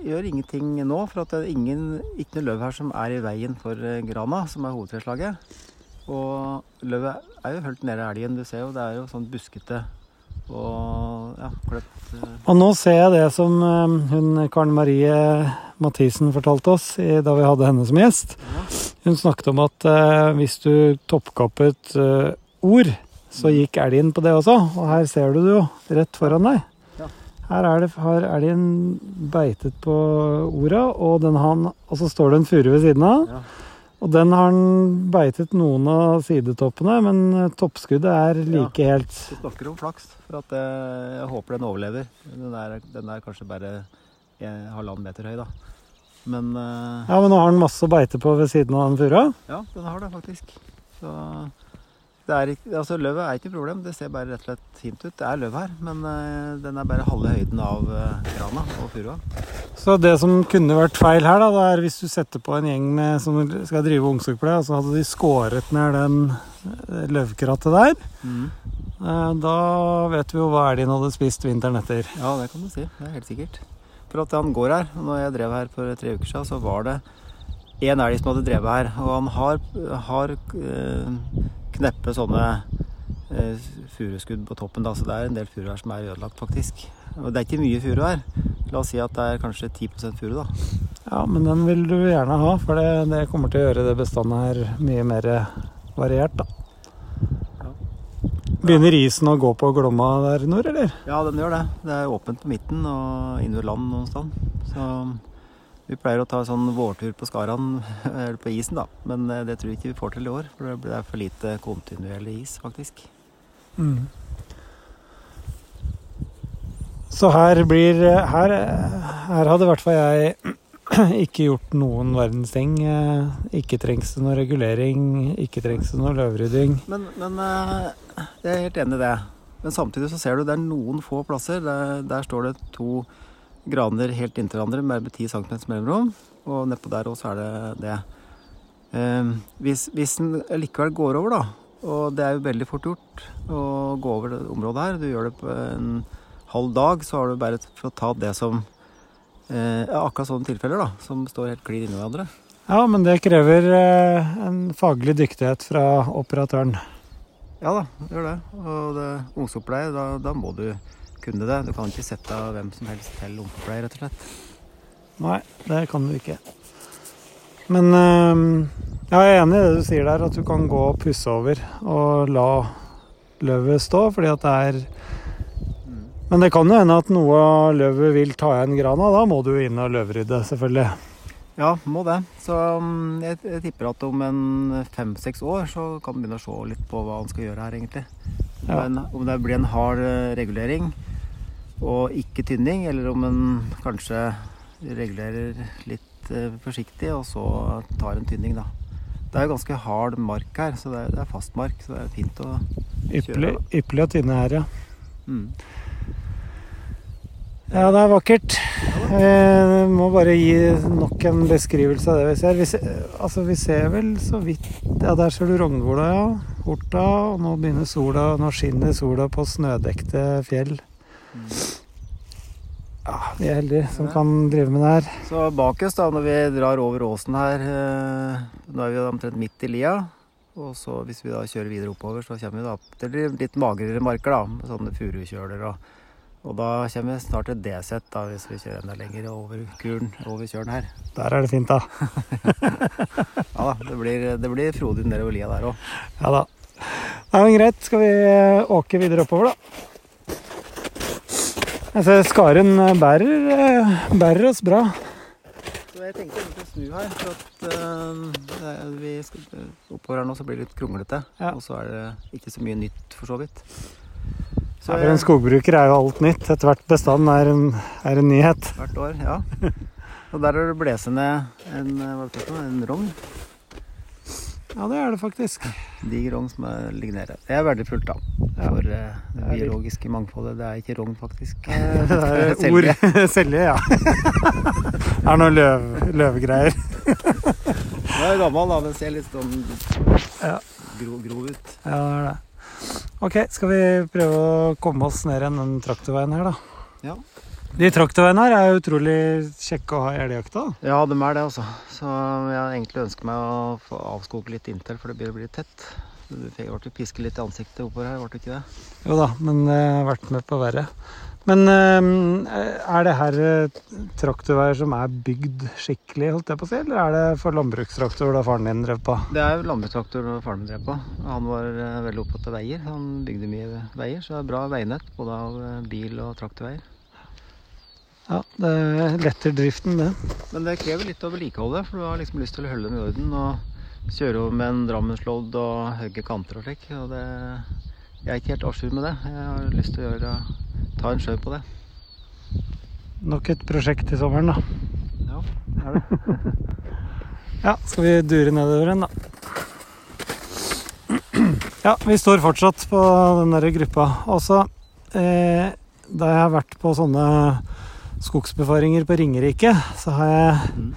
gjør ingenting nå, for det er ingen, ikke noe løv her som er i veien for eh, grana, som er hovedtreslaget. Og løvet er jo helt nede i elgen, du ser jo, det er jo sånn buskete og ja, kløpt eh, Og nå ser jeg det som eh, hun Karen Marie Mathisen fortalte oss i, da vi hadde henne som gjest. Hun snakket om at eh, hvis du toppkappet eh, ord, så gikk elgen på det også. Og her ser du det jo rett foran deg. Her er det, har elgen beitet på orda, og, den han- og så står det en furu ved siden av. Ja. Og den har han beitet noen av sidetoppene, men eh, toppskuddet er like helt Du snakker om flaks, for at eh, jeg håper den overlever. Den er, den er kanskje bare halvannen meter høy, da. Men eh, Ja, men nå har den masse å beite på ved siden av den furua. ja, den har det faktisk. Så det er ikke, altså Løvet er ikke et problem, det ser bare rett og slett fint ut. Det er løv her, men eh, den er bare halve høyden av eh, grana og furua. Så det som kunne vært feil her, da, det er hvis du setter på en gjeng med, som skal drive ungskogpleie, og så hadde de skåret ned den eh, løvkrattet der. Mm. Da vet vi jo hva elgen hadde spist vinteren etter. Ja, det kan du si. Det er helt sikkert. For det han går her. Når jeg drev her for tre uker siden, så var det én elg som hadde drevet her. Og han har, har eh, kneppe sånne eh, furuskudd på toppen, da, så det er en del furu her som er ødelagt, faktisk. Og det er ikke mye furu her. La oss si at det er kanskje 10 furu, da. Ja, men den vil du gjerne ha, for det, det kommer til å gjøre det bestandet her mye mer variert, da. Begynner isen å gå på Glomma der nord, eller? Ja, den gjør det. Det er åpent på midten og inn ved land noen sted. Så vi pleier å ta sånn vårtur på Skaran, [laughs] eller på isen, da. Men eh, det tror jeg ikke vi får til i år, for det er for lite kontinuerlig is, faktisk. Mm. Så her blir her, her hadde i hvert fall jeg [clears throat] ikke gjort noen verdens ting. Eh, Ikke trengs det noe regulering, ikke trengs det noe løvrydding. Men, men eh, jeg er helt enig i det. Men samtidig så ser du det er noen få plasser. Der, der står det to graner helt inntil hverandre med 10 cm mellomrom. Og nedpå der også er det det. Eh, hvis, hvis den likevel går over, da, og det er jo veldig fort gjort å gå over det området her, du gjør det på en halv dag, så har du bare for å ta det som eh, akkurat sånne tilfeller, da, som står helt klin inni hverandre. Ja, men det krever eh, en faglig dyktighet fra operatøren. Ja da, gjør det. Og det, ungdomsopplæring, da, da må du kunne det. Du kan ikke sette hvem som helst til ungdomsopplæring, rett og slett. Nei, det kan du ikke. Men øh, jeg er enig i det du sier der, at du kan gå og pusse over og la løvet stå, fordi at det er Men det kan jo hende at noe av løvet vil ta igjen grana. Da må du inn og løvrydde, selvfølgelig. Ja, må det. Så um, jeg, jeg tipper at om en fem-seks år så kan du begynne å se litt på hva han skal gjøre her, egentlig. Ja. det, om det blir en hard eh, regulering og ikke tynning, eller om en kanskje regulerer litt eh, forsiktig og så tar en tynning, da. Det er jo ganske hard mark her, så det er, det er fast mark, så det er fint å Ypperlig, ypperlig å tynne her, ja. mm. Ja, det er vakkert. Jeg må bare gi nok en beskrivelse av det vi ser. Vi ser, altså, vi ser vel så vidt Ja, der ser du Rognvola, ja. Horta. Og nå begynner sola Nå skinner sola på snødekte fjell. Ja, vi er heldige som kan drive med det her. Så bak oss, da, når vi drar over åsen her eh, Nå er vi omtrent midt i lia. Og så hvis vi da kjører videre oppover, så kommer vi da til litt magrere marker, da. Med sånne furukjøler og Og da kommer vi snart til D-sett, da, hvis vi kjører enda lenger over kuren, over kjølen her. [laughs] Der er det fint, da. [laughs] Ja da, det blir, det blir frodig nedover lia der òg. Ja da. Nei, men greit. Skal vi eh, åke videre oppover, da? Jeg ser skaren eh, bærer, eh, bærer oss bra. Så jeg tenkte å snu her, for at eh, vi skal oppover her nå så blir det litt kronglete. Ja. Og så er det ikke så mye nytt, for så vidt. Så Ja, for en skogbruker er jo alt nytt. Ethvert bestand er en, er en nyhet. Hvert år, ja. Og der er det blåst ned en, eh, en rogn. Ja, det er det faktisk. Diger rogn som er, ligger nede. Det er verdifullt, da. Ja. For eh, det biologiske mangfoldet. Det er ikke rogn, faktisk. Eh, [laughs] Det er Selje. ord. Selje, [laughs] ja. [laughs] Det er noe løv, løvgreier. Den er gammel, da. Den ser litt sånn Ja. gro, grov ut. Ja, det er det. Ok, skal vi prøve å komme oss ned igjen den traktorveien her, da? Ja. De traktorveiene her er utrolig kjekke å ha i elgjakta. Ja, de er det, altså. Så jeg egentlig ønsker meg å få avskoge litt inntil, for det blir, å bli tett. Du ble pisket litt i ansiktet oppover her, ble du ikke det? Jo da, men jeg har vært med på verre. Men eh, er det her eh, traktorveier som er bygd skikkelig, holdt jeg på å si, eller er det for landbrukstraktor da faren din drev på? Det er jo da faren min drev på. Han var eh, veldig opptatt av veier. Han bygde mye veier, så det er bra veinett både av bil- og traktorveier. Ja, det letter driften, det. Men det krever litt å vedlikeholde, for du har liksom lyst til å holde dem i orden. Og kjøre over med en Drammenslodd og hogge kanter og slik. Og det, jeg er ikke helt à jour med det. Jeg har lyst til å gjøre, ta en sjø på det. Nok et prosjekt i sommeren, da. Ja, det er det. [laughs] Ja, skal vi dure nedover igjen, da. [clears throat] Ja, vi står fortsatt på den der gruppa. Også eh, da jeg har vært på sånne skogsbefaringer på Ringerike, så har jeg Mm.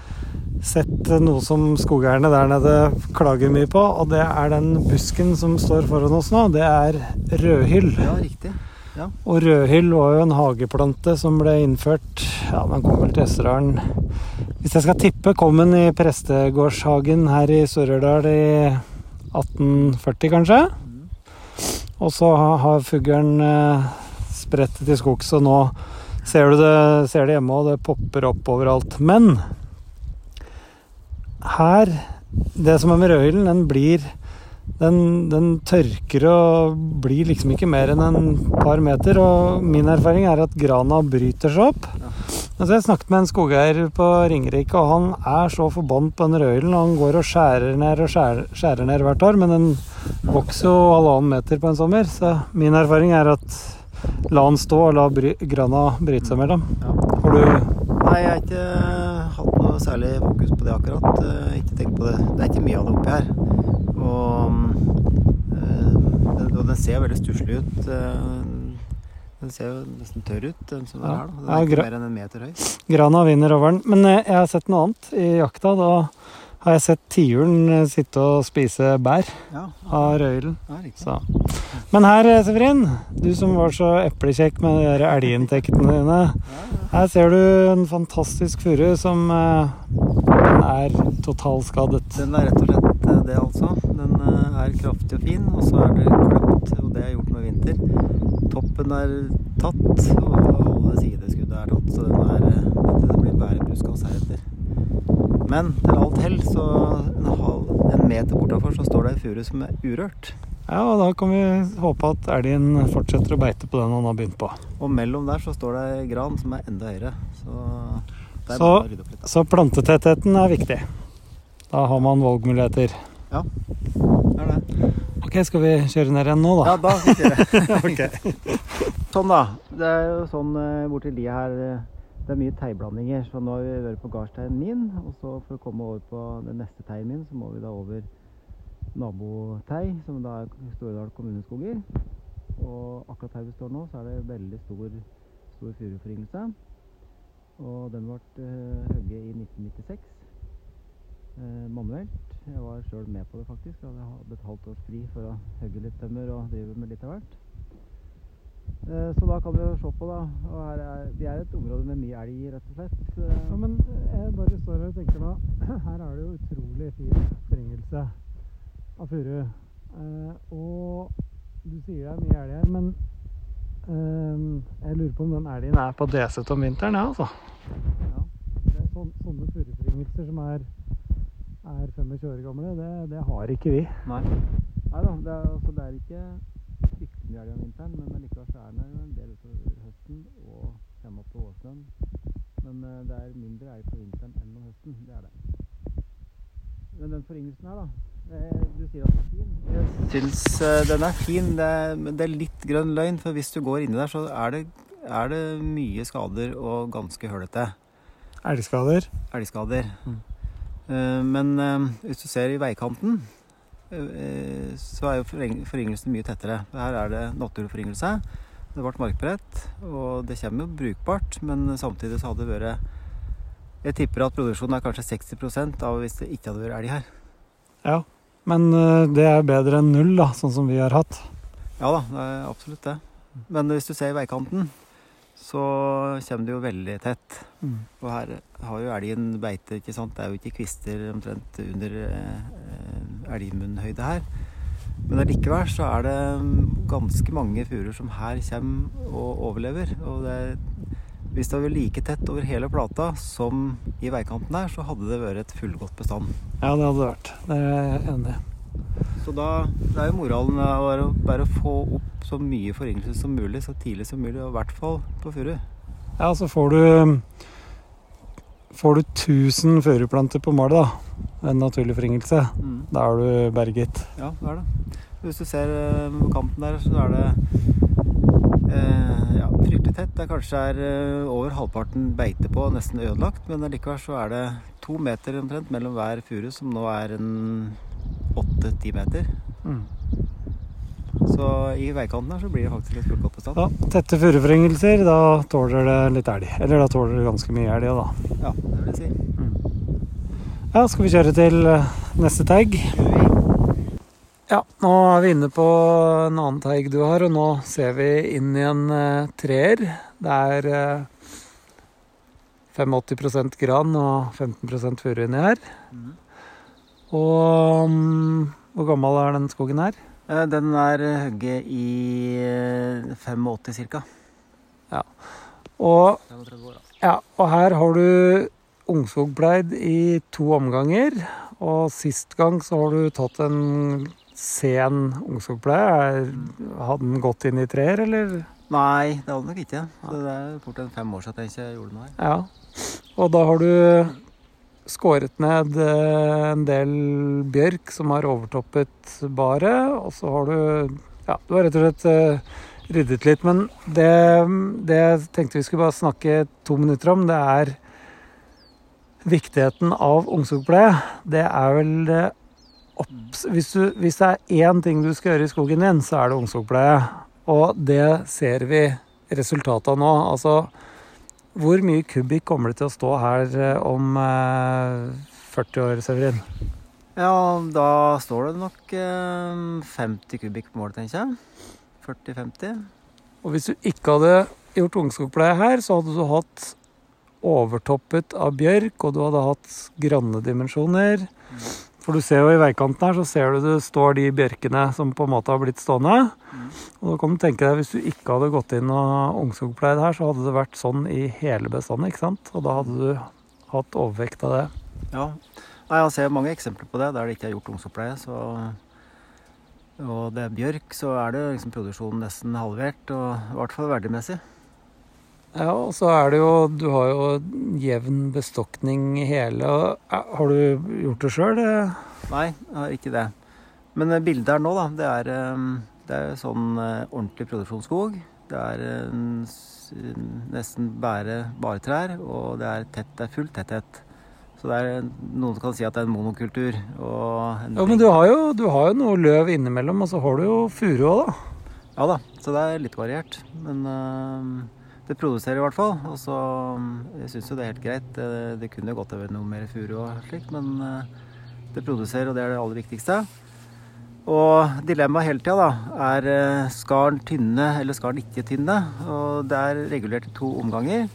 Sett noe som skogeierne der nede klager mye på, og det er den busken som står foran oss nå. Det er rødhyll. Ja, riktig. Og rødhyll var jo en hageplante som ble innført Ja, den kom vel til Østerdalen Hvis jeg skal tippe, kom den i prestegårdshagen her i Sør-Ørdal i 1840, kanskje? Og så har fuglen eh, spredt til skogs, og nå ser du det, ser det hjemme, og det popper opp overalt. Men her Det som er med rødhyllen, den blir den, den tørker og blir liksom ikke mer enn en par meter. Og min erfaring er at grana bryter seg opp. Altså jeg snakket med en skogeier på Ringerike, og han er så forbannet på den rødhyllen. Han går og skjærer ned og skjærer, skjærer ned hvert år, men den vokser jo halvannen meter på en sommer. Så min erfaring er at la den stå og la bry, grana bryte seg mellom. Ja. Har du Nei, jeg har ikke hatt noe særlig fokus på det akkurat. Eh, Ikke tenkt på det. Det er ikke mye av det oppi her. Og, eh, og den ser veldig stusslig ut. Eh, Den ser jo nesten tørr ut, den som er her. Den er ikke mer enn en meter høy. Grana vinner over den. Men jeg har sett noe annet i jakta. Da har jeg sett tiuren eh, sitte og spise bær Ja, av røylen. ja. Men her, eh, Severin, du som var så eplekjekk med de elginntektene dine. Her ser du en fantastisk furu som eh, den er totalskadet. Den er rett og slett det, altså. Den er kraftig og fin, og så er det kløpt, og det er gjort i vinter. Toppen er tatt, og alle sideskuddet er tatt, så den er, det blir bærebuskas heretter. Men til alt hell, så en halv, en meter bortafor så står det ei furu som er urørt. Ja, og da kan vi håpe at elgen fortsetter å beite på den han har begynt på. Og mellom der så står det ei gran som er enda høyere. Så Så-. Så plantetettheten er viktig. Da har man valgmuligheter. Ja, det er det. Ok, skal vi kjøre ned igjen nå, da? Ja, da skal vi kjøre. [laughs] [laughs] det. Sånn, da. Det er jo sånn eh, borti lia her eh, Det er mye teigblandinger. Så nå har vi vært på gardsteinen min, og så for å komme over på den neste teien min, så må vi da over nabotei, som da er Storedal kommuneskoger. Og akkurat her vi står nå, så er det veldig stor, stor furuforyngelse. Og den ble uh, i 1996 eh, manuelt. Jeg var sjøl med på det, faktisk. Jeg hadde et halvt års fri for å hugge litt tømmer og drive med litt av hvert. Eh, så da kan vi jo se på, da. Og her er, vi er et område med mye elg, rett og slett. Eh, Ja, men jeg bare står her og tenker nå [clears throat] Her er det jo utrolig fin foryngelse av furu. Eh, og du sier det er mye elg her, men jeg lurer på om den elgen er på deset om vinteren, ja, altså. ja. Det er sånn, sånne furuforringelser som er, er 25 år gamle, det, det har ikke vi. Nei. Nei da, det er, altså, det er ikke mye elg om vinteren, men likevel så er den jo en del utover høsten og frem opp til vårsnøen. Men eh, det er mindre elg på vinteren enn om høsten. Det er det. Men den foryngelsen her, da. eh, Du sier at den er fin. Jeg syns eh, den er fin, det er, men det er litt grønn løgn. For hvis du går inni der, så er det, er det mye skader og ganske hølete. Elgskader. Elgskader. Mm. Men hvis du ser i veikanten, så er jo foryng- foryngelsen mye tettere. Her er det naturforyngelse. Det ble markbrett, og det kommer jo brukbart, men samtidig så hadde det vært Jeg tipper at produksjonen er kanskje 60 av hvis det ikke hadde vært elg her. Ja. Men eh, det er bedre enn null, da, sånn som vi har hatt. Ja da, det er absolutt det. Men hvis du ser i veikanten, så kommer det jo veldig tett. Mm. Og her har jo elgen beite, ikke sant. Det er jo ikke kvister omtrent under eh, elgmunnhøyde her. Men allikevel så er det mm, ganske mange furuer som her kommer og overlever. Og det, hvis det hadde vært like tett over hele plata som i veikanten her, så hadde det vært et fullgodt bestand. Ja, det hadde det vært. Det er jeg enig i. Så da det er jo moralen å bare få opp så mye foryngelse som mulig så tidlig som mulig, og i hvert fall på furu. Ja, så får du Får du 1000 furuplanter på mål, da, en naturlig foryngelse, da er du berget. Ja, det er det. Hvis du ser eh, på kanten der, så er det eh, ja, fryktelig tett. Det er kanskje er eh, over halvparten beite på, nesten ødelagt. Men likevel så er det to meter omtrent mellom hver furu, som nå er en åtte-ti meter. Mm. Så i veikanten her så blir det faktisk et fullgodt bestand. Ja, tette furuforyngelser, da tåler det litt elg. Eller da tåler det ganske mye elg, da. Ja, det vil jeg si. Ja, skal vi kjøre til eh, neste tag? Ja, nå er vi inne på en annen teig du har, og nå ser vi inn i en uh, treer. Det er uh, 85 gran og 15% furu inni her. Mm. Og um, hvor gammel er den skogen her? Eh, Den er hugget i eh, 85 ca. Og, 35 år, da. ja, og her har du ungskogbleid i to omganger. Og sist gang så har du tatt en sen ungskogpleie. Er- Hadde den gått inn i treer, eller? Nei, det hadde nok ikke. Så det er fort en fem år siden jeg gjorde noe her. Ja. Og da har du skåret ned eh, en del bjørk som har overtoppet baret, og så har du Ja, du har rett og slett eh, ryddet litt. Men det, det jeg tenkte vi skulle bare snakke to minutter om, det er viktigheten av ungskogpleie. Det er vel det opps... Hvis, hvis det er én ting du skal gjøre i skogen din, så er det ungskogpleie. Og det ser vi resultatet av nå. Altså hvor mye kubikk kommer det til å stå her eh, om eh, 40 år, Severin? Ja, da står det nok eh, 50 kubikk på målet, tenker jeg. 40-50. Og hvis du ikke hadde gjort ungskogpleie her, så hadde du hatt overtoppet av bjørk, og du hadde hatt granne dimensjoner. For du ser jo i veikanten her, så ser du det står de bjørkene som på en måte har blitt stående. Og da kan du tenke deg, hvis du ikke hadde gått inn og ungskogpleid her, så hadde det vært sånn i hele bestanden, ikke sant? Og da hadde du hatt overvekt av det. Ja. Jeg ser mange eksempler på det der det ikke er gjort ungskogpleie. Så, og det er bjørk, så er det liksom produksjonen nesten halvert. Og i hvert fall verdimessig. Ja, og så er det jo Du har jo jevn bestokning i hele. Har du gjort det sjøl? Nei, jeg har ikke det. Men eh, bildet her nå, da, det er, eh, det er sånn eh, ordentlig produksjonsskog. Det er eh, nesten bare trær og det er, tett, det er full tetthet. Så det er noen som kan si at det er en monokultur. En Ja, men du har, jo, du har jo noe løv innimellom, og så har du jo furu òg, da. Ja da, så det er litt variert. Men øh, det produserer i hvert fall. Og så øh, Jeg syns jo det er helt greit. Det, det kunne gått over noe mer furu og slikt, men øh, det produserer, og det er det aller viktigste. Og dilemmaet hele tida da, er øh, skal den tynne eller skal den ikke tynne? Og det er regulert i to omganger.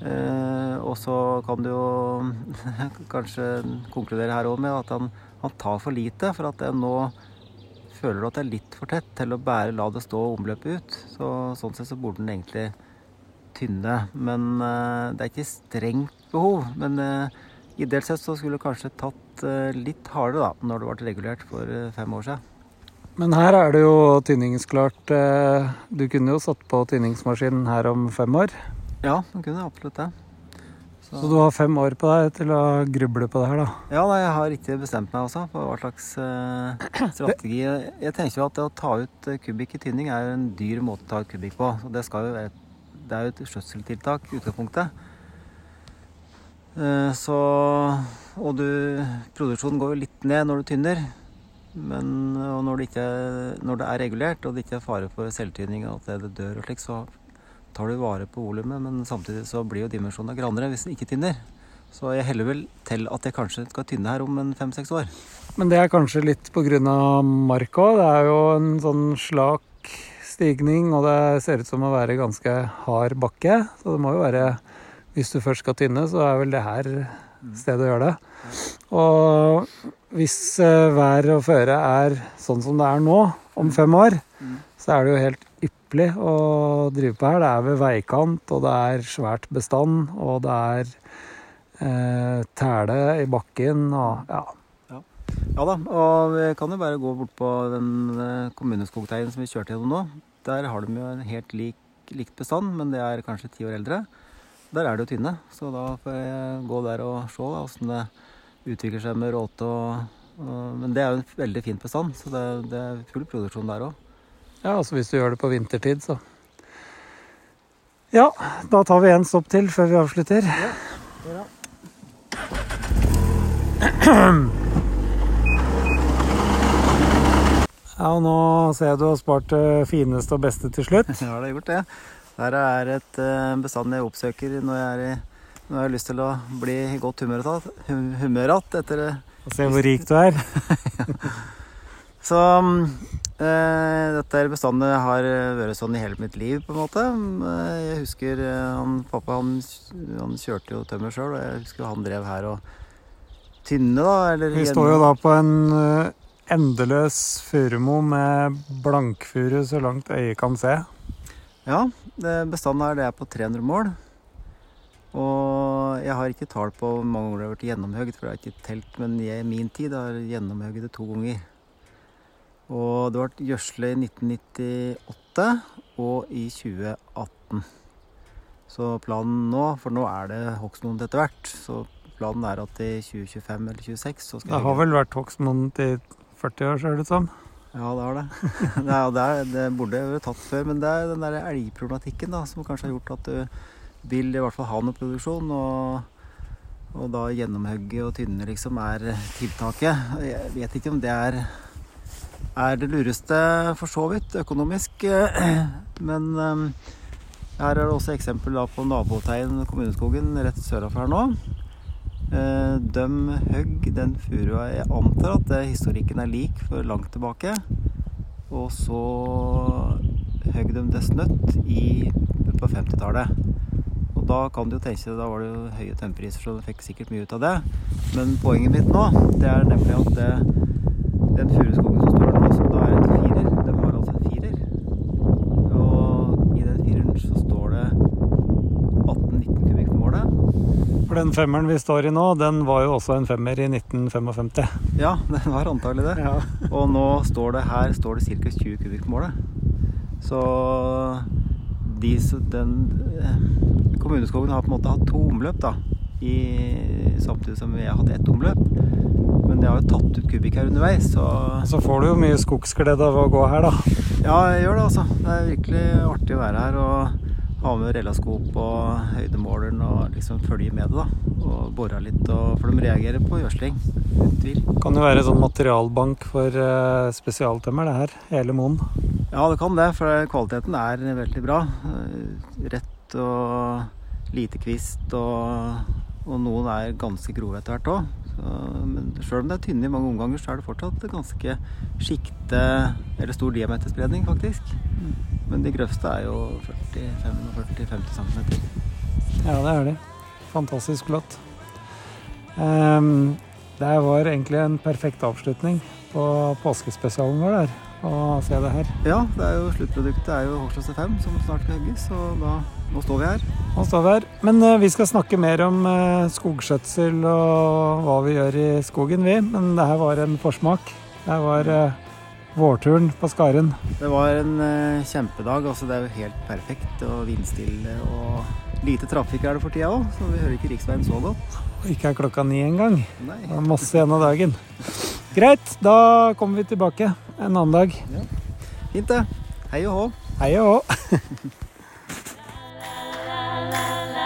Eh, og så kan du jo [laughs] kanskje konkludere her òg med at han, han tar for lite. For at nå føler du at det er litt for tett til å bare la det stå og omløpe ut. Så, sånn sett så burde den egentlig tynne. Men eh, det er ikke strengt behov. Men eh, ideelt sett så skulle det kanskje tatt eh, litt hardere da, når det ble regulert for fem år siden. Men her er det jo tynningsklart. Du kunne jo satt på tynningsmaskinen her om fem år. Ja, man kunne absolutt det. Så du har fem år på deg til å gruble på det her, da. Ja, nei, jeg har ikke bestemt meg også på hva slags [clears throat] strategi. Jeg tenker jo at det å ta ut kubikk i tynning er en dyr måte å ta ut kubikk på. Og det, skal jo være, det er jo et skjøtseltiltak i utgangspunktet. Eh, så Og du Produksjonen går jo litt ned når du tynner. Men og når, det ikke, når det er regulert og det ikke er fare for selvtynning og at det dør og slik, så tar du vare på volumet. Men samtidig så blir jo dimensjonene grannere hvis den ikke tynner. Så jeg heller vel til at jeg kanskje skal tynne her om fem-seks år. Men det er kanskje litt pga. marka. Det er jo en sånn slak stigning, og det ser ut som å være ganske hard bakke. Så det må jo være Hvis du først skal tynne, så er vel det her stedet å gjøre det. Og hvis eh, vær og føre er sånn som det er nå, om fem år, så er det jo helt ypperlig å drive på her. Det er ved veikant, og det er svært bestand, og det er eh, tæle i bakken, og ja. Ja da, og vi kan jo bare gå bort på den eh, kommuneskogteien som vi kjørte gjennom nå. Der har de jo en helt lik, likt bestand, men det er kanskje ti år eldre. Der er det jo tynne, så da får jeg gå der og se da, hvordan det utvikler seg med råte. Og, og, men det er jo en veldig fin bestand, så det, det er full produksjon der òg. Ja, altså hvis du gjør det på vintertid, så Ja, da tar vi en stopp til før vi avslutter. Ja, [clears throat] og nå ser jeg du har spart det fineste og beste til slutt. [laughs] Ja, det har gjort det. Der er et eh, bestand jeg oppsøker når jeg, er i, når jeg har lyst til å bli i godt humør hum- igjen etter eh, Og se hvor rik du er. [laughs] Så eh, dette bestandet har vært sånn i hele mitt liv, på en måte. Eh, Jeg husker eh, han, pappa han, han kjørte jo tømmer sjøl, og jeg husker han drev her og tynne, da. Eller Vi står jo da på en eh, endeløs furumo med blankfuru så langt øyet kan se. Ja, bestanden her det er på 300 mål. Og jeg har ikke tall på hvor mange ganger det har vært gjennomhøgd, for det har ikke telt, men i min tid har jeg det to ganger. Og det ble gjødsla i 1998 og i 2018. Så planen nå, for nå er det hogstmoment etter hvert, så planen er at i 2025 eller 2026 så skal Det har vel vært hogstmoment i 40 år, ser det ut som. Ja, det har det. det, er, det, [laughs] er, det burde vært tatt før, men det er den der elgproblematikken da, som kanskje har gjort at du vil i hvert fall ha noe produksjon. Og, og da gjennomhugge og tynne liksom er tiltaket. Jeg vet ikke om det er, er det lureste for så vidt økonomisk, [clears throat] men um, her er det også eksempel på naboteien Kommuneskogen rett sørafor her nå. Eh, De høgg den furua Jeg antar at historikken er lik for langt tilbake. Og så høgg de det snøtt i, på 50-tallet. Og da kan du jo tenke deg, da var det jo høye tømmerpriser, så du fikk sikkert mye ut av det. Men poenget mitt nå, det er nemlig at det, den furuskogen som står der nå, som da er en firer, de har altså en firer. Og i den fireren så står det 18-19 kubikk på målet. For den femmeren vi står i nå, den var jo også en femmer i 1955. Ja, den var antagelig det. Ja. Og nå står det her står det ca. 20 kubikk på målet. Så de, den eh, Kommuneskogen har på en måte hatt to omløp, da. I, samtidig som vi har hatt ett omløp. Men de har jo tatt ut kubikk her underveis, så Så får du jo mye skogsglede av å gå her, da. Ja, jeg gjør det, altså. Det er virkelig artig å være her og ha med relaskop og høydemåleren og liksom følge med det, da. Og bore litt, og, for de reagerer på gjødsling. Uten tvil. Kan jo være sånn materialbank for eh, spesialtømmer, det her. Hele moen. Ja, det kan det, for kvaliteten er veldig bra. Eh, Rett og lite kvist, og, og noen er ganske grove etter hvert òg. Men sjøl om det er tynne i mange omganger, så er det fortsatt ganske sjikte eller stor diameterspredning, faktisk. Men de grøvste er jo 40-45-50 cm. Ja, det er de. Fantastisk flott. Um, det var egentlig en perfekt avslutning på påskespesialen vår der, å se det her. Ja, det er jo sluttproduktet er jo Horslås 5 som snart skal hugges, og da, nå står vi her. Nå står vi her. Men uh, vi skal snakke mer om uh, skogskjøtsel og hva vi gjør i skogen, vi. Men det her var en forsmak. Det her var uh, vårturen på Skaren. Det var en kjempedag. altså Det er jo helt perfekt og vindstille. og Lite trafikk er det for tida òg, så vi hører ikke riksveien så godt. Ikke er klokka ni engang. Nei. Det er masse igjen av dagen. Greit, da kommer vi tilbake en annen dag. Fint, det. Hei og hå. Hei og hå. [laughs] la la.